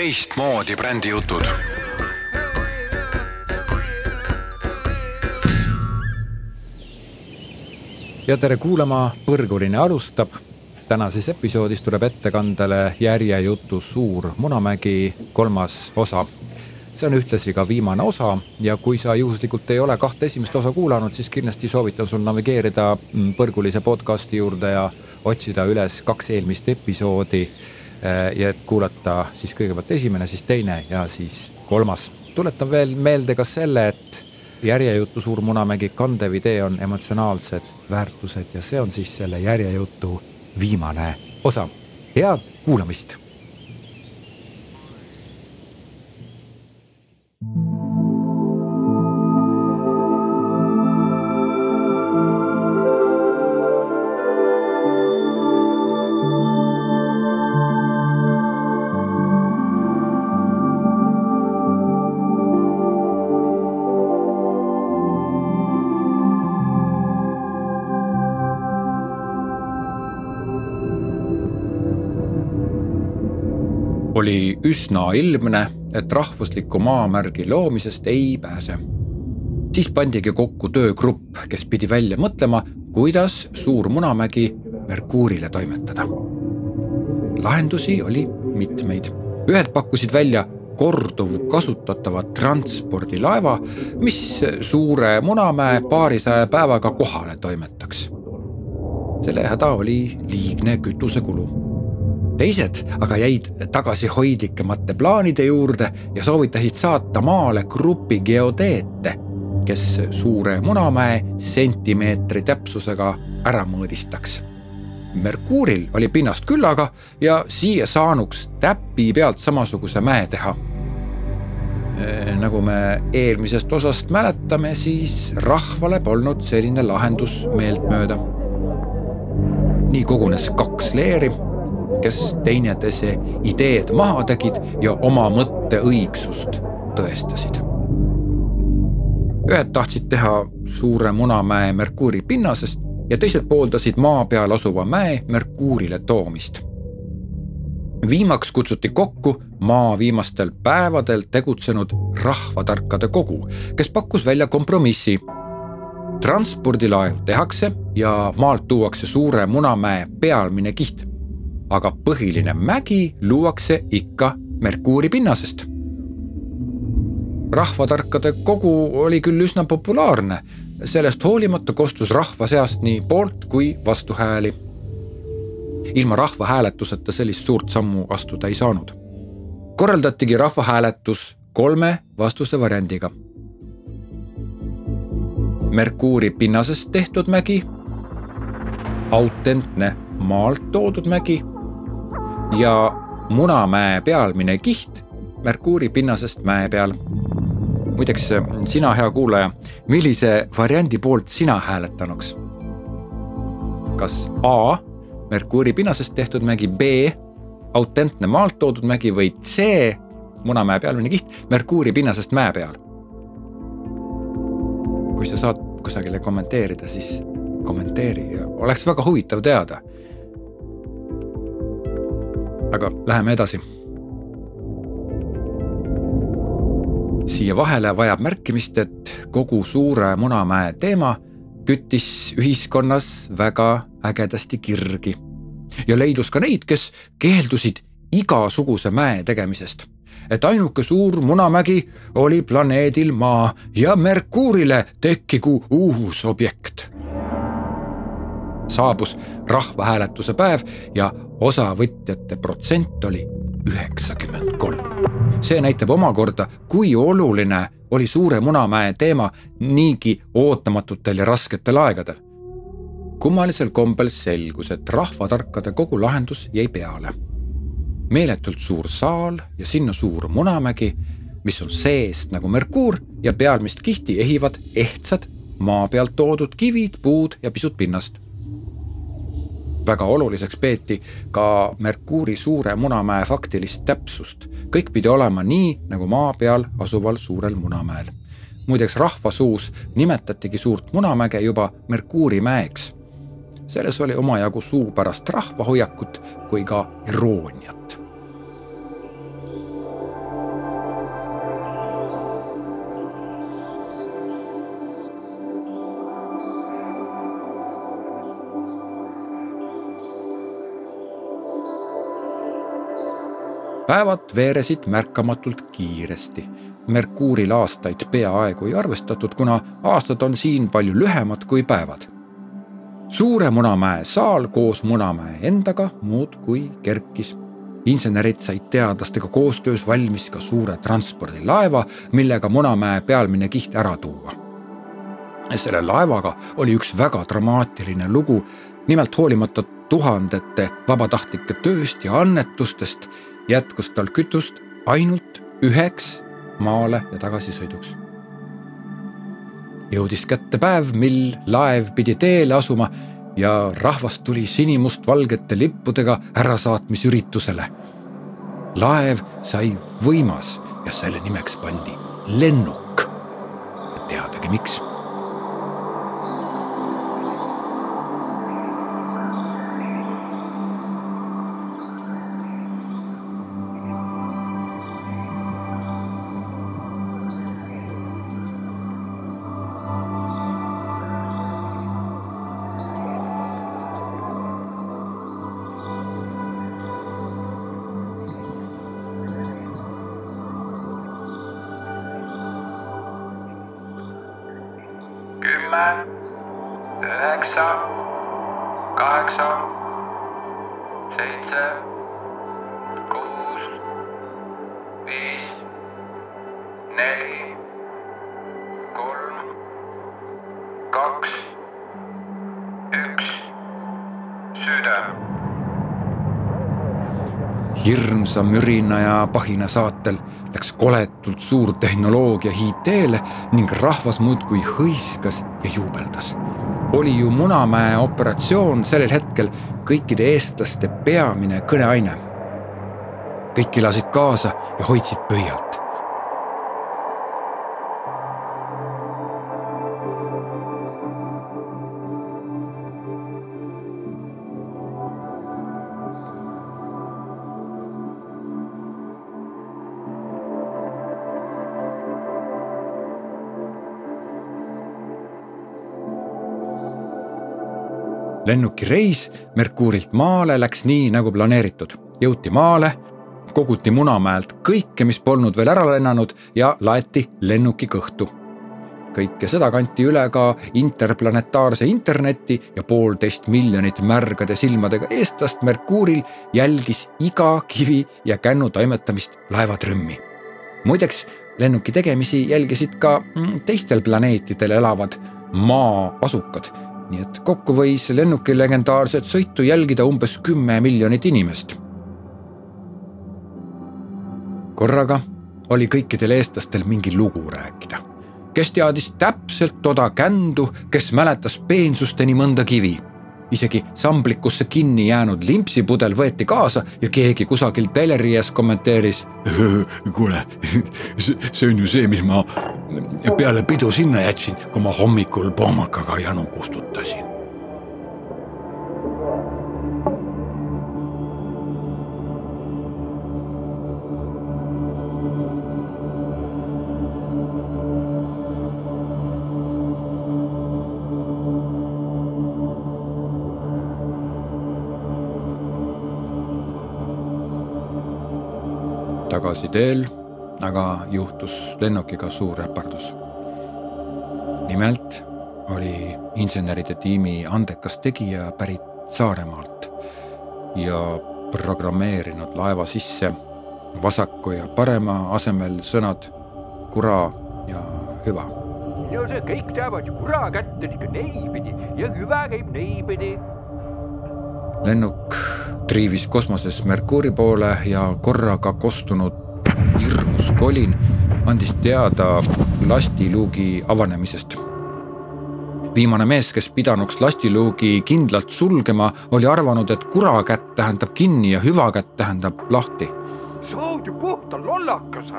teistmoodi brändijutud. ja tere kuulama, Põrguline alustab. tänases episoodis tuleb ettekandele järjejutu Suur Munamägi kolmas osa see on ühtlasi ka viimane osa ja kui sa juhuslikult ei ole kahte esimest osa kuulanud, siis kindlasti soovitan sul navigeerida mm, Põrgulise podcasti juurde ja otsida üles kaks eelmist episoodi. Eh, ja et kuulata siis kõigepealt esimene, siis teine ja siis kolmas. tuletan veel meelde ka selle, et järjejutu Suur Munamägi kandev idee on emotsionaalsed väärtused ja see on siis selle järjejutu viimane osa. head kuulamist oli üsna ilmne, et rahvusliku maamärgi loomisest ei pääse. siis pandigi kokku töögrupp, kes pidi välja mõtlema, kuidas Suur Munamägi Merkuurile toimetada. lahendusi oli mitmeid, ühed pakkusid välja korduvkasutatava transpordilaeva, mis Suure Munamäe paarisaja päevaga kohale toimetaks. selle häda oli liigne kütusekulu teised aga jäid tagasihoidlikemate plaanide juurde ja soovitasid saata maale grupi geodeete, kes suure Munamäe sentimeetri täpsusega ära mõõdistaks. Merkuuril oli pinnast küllaga ja siia saanuks täpi pealt samasuguse mäe teha nagu me eelmisest osast mäletame, siis rahvale polnud selline lahendus meeltmööda. nii kogunes kaks leeri kes teineteise ideed maha tegid ja oma mõtte õigsust tõestasid. ühed tahtsid teha suure Munamäe Merkuuri pinnasest ja teised pooldasid maa peal asuva mäe Merkuurile toomist. viimaks kutsuti kokku maa viimastel päevadel tegutsenud rahvatarkade kogu, kes pakkus välja kompromissi transpordilaev tehakse ja maalt tuuakse suure Munamäe pealmine kiht aga põhiline mägi luuakse ikka Merkuuri pinnasest. rahvatarkade kogu oli küll üsna populaarne, sellest hoolimata kostus rahva seast nii poolt kui vastuhääli. ilma rahvahääletuseta sellist suurt sammu astuda ei saanud. korraldatigi rahvahääletus kolme vastuse variandiga. Merkuuri pinnasest tehtud mägi, autentne maalt toodud mägi ja Munamäe pealmine kiht Merkuuri pinnasest mäe peal. muideks sina, hea kuulaja, millise variandi poolt sina hääletanuks? kas A Merkuuri pinnasest tehtud mägi, B autentne maalt toodud mägi või C Munamäe pealmine kiht Merkuuri pinnasest mäe peal? kui sa saad kusagile kommenteerida, siis kommenteeri, oleks väga huvitav teada aga läheme edasi. siia vahele vajab märkimist, et kogu Suure Munamäe teema küttis ühiskonnas väga ägedasti kirgi ja leidus ka neid, kes keeldusid igasuguse mäe tegemisest. et ainuke suur Munamägi oli planeedil Maa ja Merkuurile tekkigu uus objekt saabus rahvahääletuse päev ja osavõtjate protsent oli üheksakümmend kolm. see näitab omakorda, kui oluline oli Suure Munamäe teema niigi ootamatutel ja rasketel aegadel. kummalisel kombel selgus, et rahvatarkade kogu lahendus jäi peale. meeletult suur saal ja sinna suur Munamägi, mis on seest nagu Merkuur ja pealmist kihti ehivad ehtsad maa pealt toodud kivid, puud ja pisut pinnast väga oluliseks peeti ka Merkuuri suure Munamäe faktilist täpsust. kõik pidi olema nii, nagu maa peal asuval suurel Munamäel. muideks rahvasuus nimetatigi suurt Munamäge juba Merkuuri mäeks. selles oli omajagu suupärast rahvahoiakut kui ka irooniat. Päevad veeresid märkamatult kiiresti. Merkuuril aastaid peaaegu ei arvestatud, kuna aastad on siin palju lühemad kui päevad. suure Munamäe saal koos Munamäe endaga muudkui kerkis insenerid said teadlastega koostöös valmis ka suure transpordilaeva, millega Munamäe pealmine kiht ära tuua. selle laevaga oli üks väga dramaatiline lugu. nimelt hoolimata tuhandete vabatahtlike tööst ja annetustest jätkus tal kütust ainult üheks maale ja tagasisõiduks. jõudis kätte päev, mil laev pidi teele asuma ja rahvas tuli sinimustvalgete lippudega ärasaatmisüritusele. laev sai võimas ja selle nimeks pandi lennuk. teadagi miks üheksa, kaheksa, seitse, kuus, viis, neli, kolm, kaks, üks, süda hirmsa mürina ja pahina saatel läks koletult suur tehnoloogia hiid teele ning rahvas muudkui hõiskas ja juubeldas. Oli ju Munamäe operatsioon sellel hetkel kõikide eestlaste peamine kõneaine. kõik elasid kaasa ja hoidsid pöialt. Lennukireis Merkuurilt maale läks nii nagu planeeritud, jõuti maale, koguti Munamäelt kõike, mis polnud veel ära lennanud ja laeti lennuki kõhtu. kõike seda kanti üle ka interplanetaarse interneti ja poolteist miljonit märgade silmadega eestlast Merkuuril jälgis iga kivi ja kännu toimetamist laevatrümmi. muideks lennuki tegemisi jälgisid ka mm, teistel planeetidel elavad maa asukad nii et kokku võis lennuki legendaarset sõitu jälgida umbes kümme miljonit inimest. korraga oli kõikidel eestlastel mingi lugu rääkida. kes teadis täpselt toda kändu, kes mäletas peensusteni mõnda kivi isegi samblikusse kinni jäänud limpsipudel võeti kaasa ja keegi kusagil teleri ees kommenteeris. kuule, see on ju see, mis ma peale pidu sinna jätsin, kui ma hommikul pohmakaga janu kustutasin. Tagasi teel, aga juhtus lennukiga suur äpardus. nimelt oli inseneride tiimi andekas tegija pärit Saaremaalt ja programmeerinud laeva sisse vasaku ja parema asemel sõnad kura ja hüva. no see kõik teavad ju, kura kätt on ikka neipidi ja hüva käib neipidi. lennuk triivis kosmoses Merkuuri poole ja korraga kostunud hirmus kolin andis teada lastiluugi avanemisest. viimane mees, kes pidanuks lastiluugi kindlalt sulgema, oli arvanud, et kurakätt tähendab kinni ja hüvakätt tähendab lahti. sa oled ju puhta lollakas.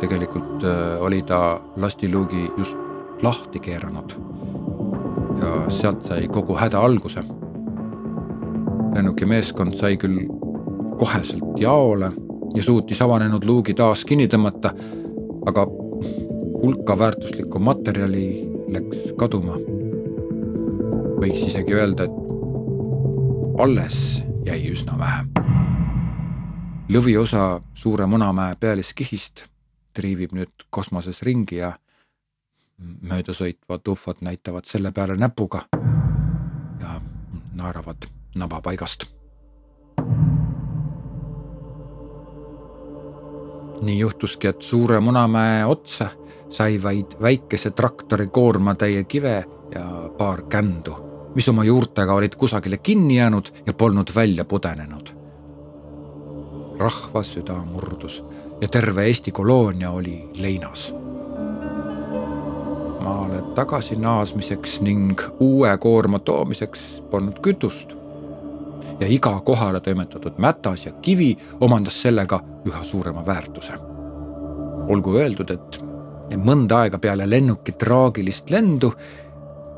tegelikult äh, oli ta lastiluugi just lahti keeranud. ja sealt sai kogu häda alguse lennuki meeskond sai küll koheselt jaole ja suutis avanenud luugi taas kinni tõmmata, aga hulka väärtuslikku materjali läks kaduma. võiks isegi öelda, et alles jäi üsna vähe lõviosa Suure Munamäe pealiskihist triivib nüüd kosmoses ringi ja möödasõitvad ufod näitavad selle peale näpuga ja naeravad nabapaigast. nii juhtuski, et Suure Munamäe otsa sai vaid väikese traktori koormatäie kive ja paar kändu, mis oma juurtega olid kusagile kinni jäänud ja polnud välja pudenenud. rahva süda murdus ja terve Eesti koloonia oli leinas. maale tagasi naasmiseks ning uue koorma toomiseks polnud kütust. Ja iga kohale toimetatud mätas ja kivi omandas sellega üha suurema väärtuse. olgu öeldud, et mõnda aega peale lennuki traagilist lendu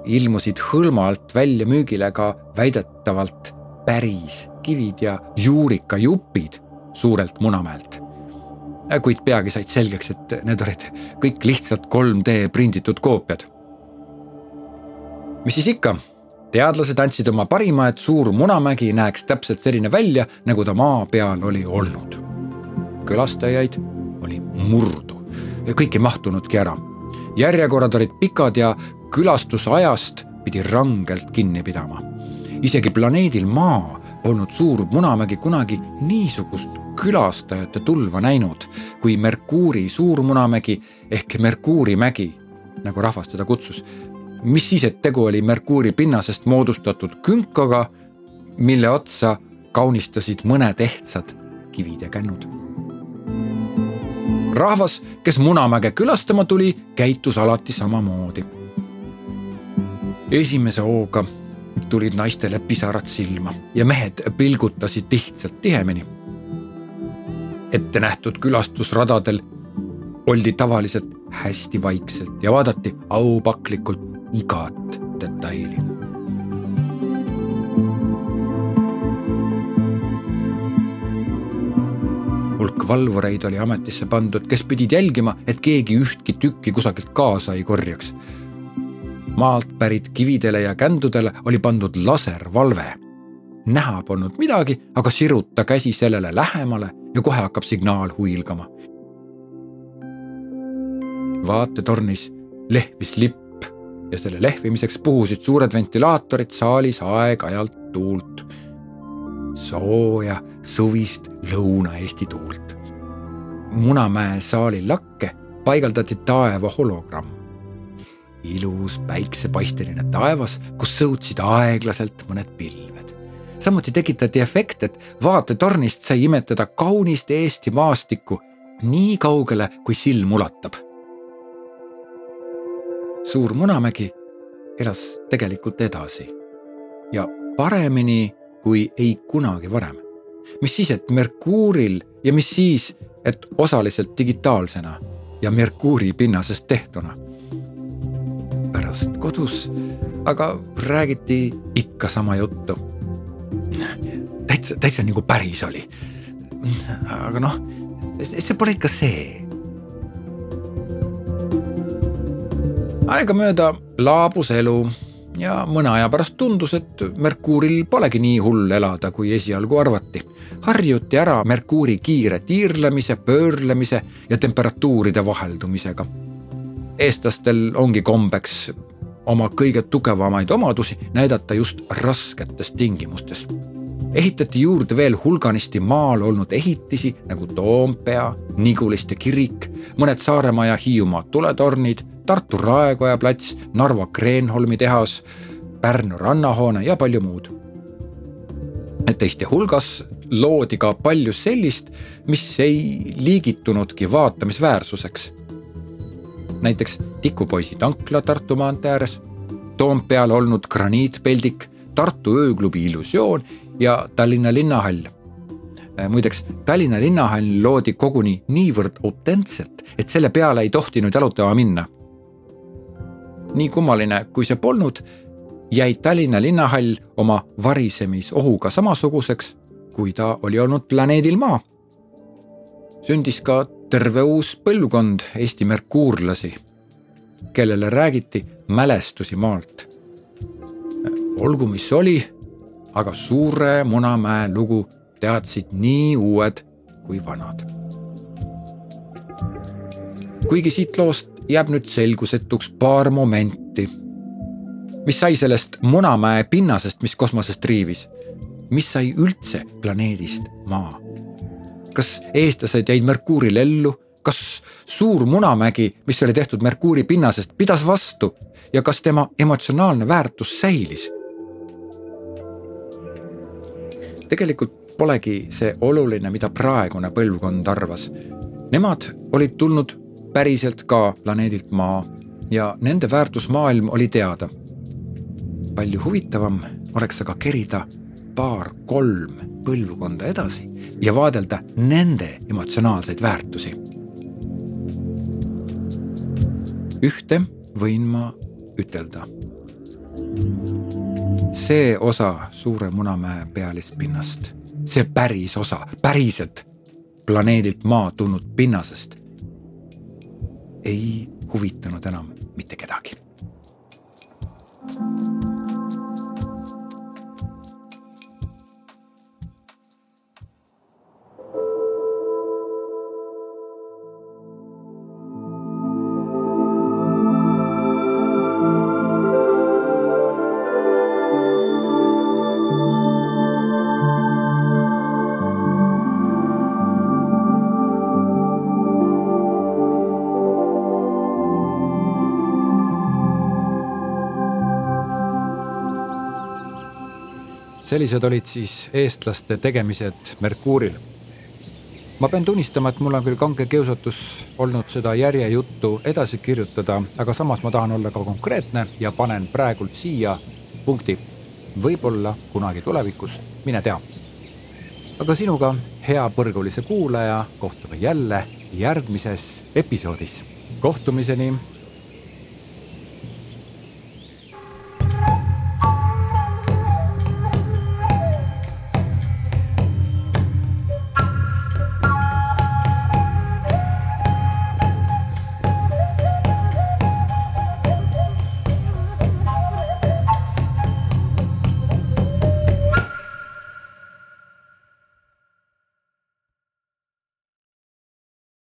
ilmusid hõlmalt välja müügile ka väidetavalt päris kivid ja juurikajupid suurelt Munamäelt. kuid peagi said selgeks, et need olid kõik lihtsalt 3D prinditud koopiad. mis siis ikka, teadlased andsid oma parima, et suur Munamägi näeks täpselt selline välja, nagu ta maa peal oli olnud. külastajaid oli murdu kõik ei mahtunudki ära. järjekorrad olid pikad ja külastusajast pidi rangelt kinni pidama. isegi planeedil Maa polnud suur Munamägi kunagi niisugust külastajate tulva näinud kui Merkuuri suur Munamägi ehk Merkuuri mägi, nagu rahvas teda kutsus. Mis siis, et tegu oli Merkuuri pinnasest moodustatud künkaga, mille otsa kaunistasid mõned ehtsad kivid ja kännud rahvas, kes Munamäge külastama tuli, käitus alati samamoodi. esimese hooga tulid naistele pisarad silma ja mehed pilgutasid lihtsalt tihemini. ette nähtud külastusradadel oldi tavaliselt hästi vaikselt ja vaadati aupaklikult igat detaili hulk valvureid oli ametisse pandud, kes pidid jälgima, et keegi ühtki tükki kusagilt kaasa ei korjaks. maalt pärit kividele ja kändudele oli pandud laservalve. näha polnud midagi, aga siruta käsi sellele lähemale ja kohe hakkab signaal huilgama. vaatetornis lehvis lipp ja selle lehvimiseks puhusid suured ventilaatorid saalis aeg-ajalt tuult sooja suvist Lõuna-Eesti tuult. Munamäe saali lakke paigaldati taeva hologramm. ilus päiksepaisteline taevas, kus sõutsid aeglaselt mõned pilved. samuti tekitati efekt, et vaatetornist sai imetleda kaunist Eesti maastikku nii kaugele, kui silm ulatab. Suur Munamägi elas tegelikult edasi ja paremini kui ei kunagi varem. mis siis, et Merkuuril ja mis siis, et osaliselt digitaalsena ja Merkuuri pinnasest tehtuna. pärast kodus aga räägiti ikka sama juttu. täitsa, täitsa nagu päris oli. aga noh, see pole ikka see. Aegamööda laabus elu ja mõne aja pärast tundus, et Merkuuril polegi nii hull elada, kui esialgu arvati. harjuti ära Merkuuri kiire tiirlemise, pöörlemise ja temperatuuride vaheldumisega. eestlastel ongi kombeks oma kõige tugevamaid omadusi näidata just rasketes tingimustes. ehitati juurde veel hulganisti maal olnud ehitisi nagu Toompea, Niguliste kirik, mõned Saaremaa ja Hiiumaa tuletornid Tartu Raekoja plats, Narva Kreenholmi tehas, Pärnu rannahoone ja palju muud. teiste hulgas loodi ka palju sellist, mis ei liigitunudki vaatamisväärsuseks. näiteks Tikupoisi tankla Tartu maantee ääres, Toompeal olnud graniitpeldik, Tartu ööklubi Illusioon ja Tallinna linnahall muideks Tallinna linnahall loodi koguni niivõrd autentselt, et selle peale ei tohtinud jalutama minna nii kummaline kui see polnud, jäi Tallinna linnahall oma varisemisohuga samasuguseks, kui ta oli olnud planeedil Maa. sündis ka terve uus põlvkond Eesti merkuurlasi, kellele räägiti mälestusi maalt. olgu, mis oli, aga Suure Munamäe lugu teadsid nii uued kui vanad. kuigi siit loost jääb nüüd selgusetuks paar momenti. mis sai sellest Munamäe pinnasest, mis kosmosest riivis? mis sai üldse planeedist Maa? kas eestlased jäid Merkuuril ellu, kas suur Munamägi, mis oli tehtud Merkuuri pinnasest, pidas vastu ja kas tema emotsionaalne väärtus säilis? tegelikult polegi see oluline, mida praegune põlvkond arvas. Nemad olid tulnud päriselt ka planeedilt Maa ja nende väärtusmaailm oli teada. palju huvitavam oleks aga kerida paar-kolm põlvkonda edasi ja vaadelda nende emotsionaalseid väärtusi. ühte võin ma ütelda. see osa Suure Munamäe pealispinnast, see päris osa, päriselt planeedilt Maa tulnud pinnasest ei huvitanud enam mitte kedagi. Sellised olid siis eestlaste tegemised Merkuuril. ma pean tunnistama, et mul on küll kange kiusatus olnud seda järjejuttu edasi kirjutada, aga samas ma tahan olla ka konkreetne ja panen praegult siia punkti. võib-olla kunagi tulevikus, mine tea. aga sinuga, hea põrgulise kuulaja, kohtume jälle järgmises episoodis. kohtumiseni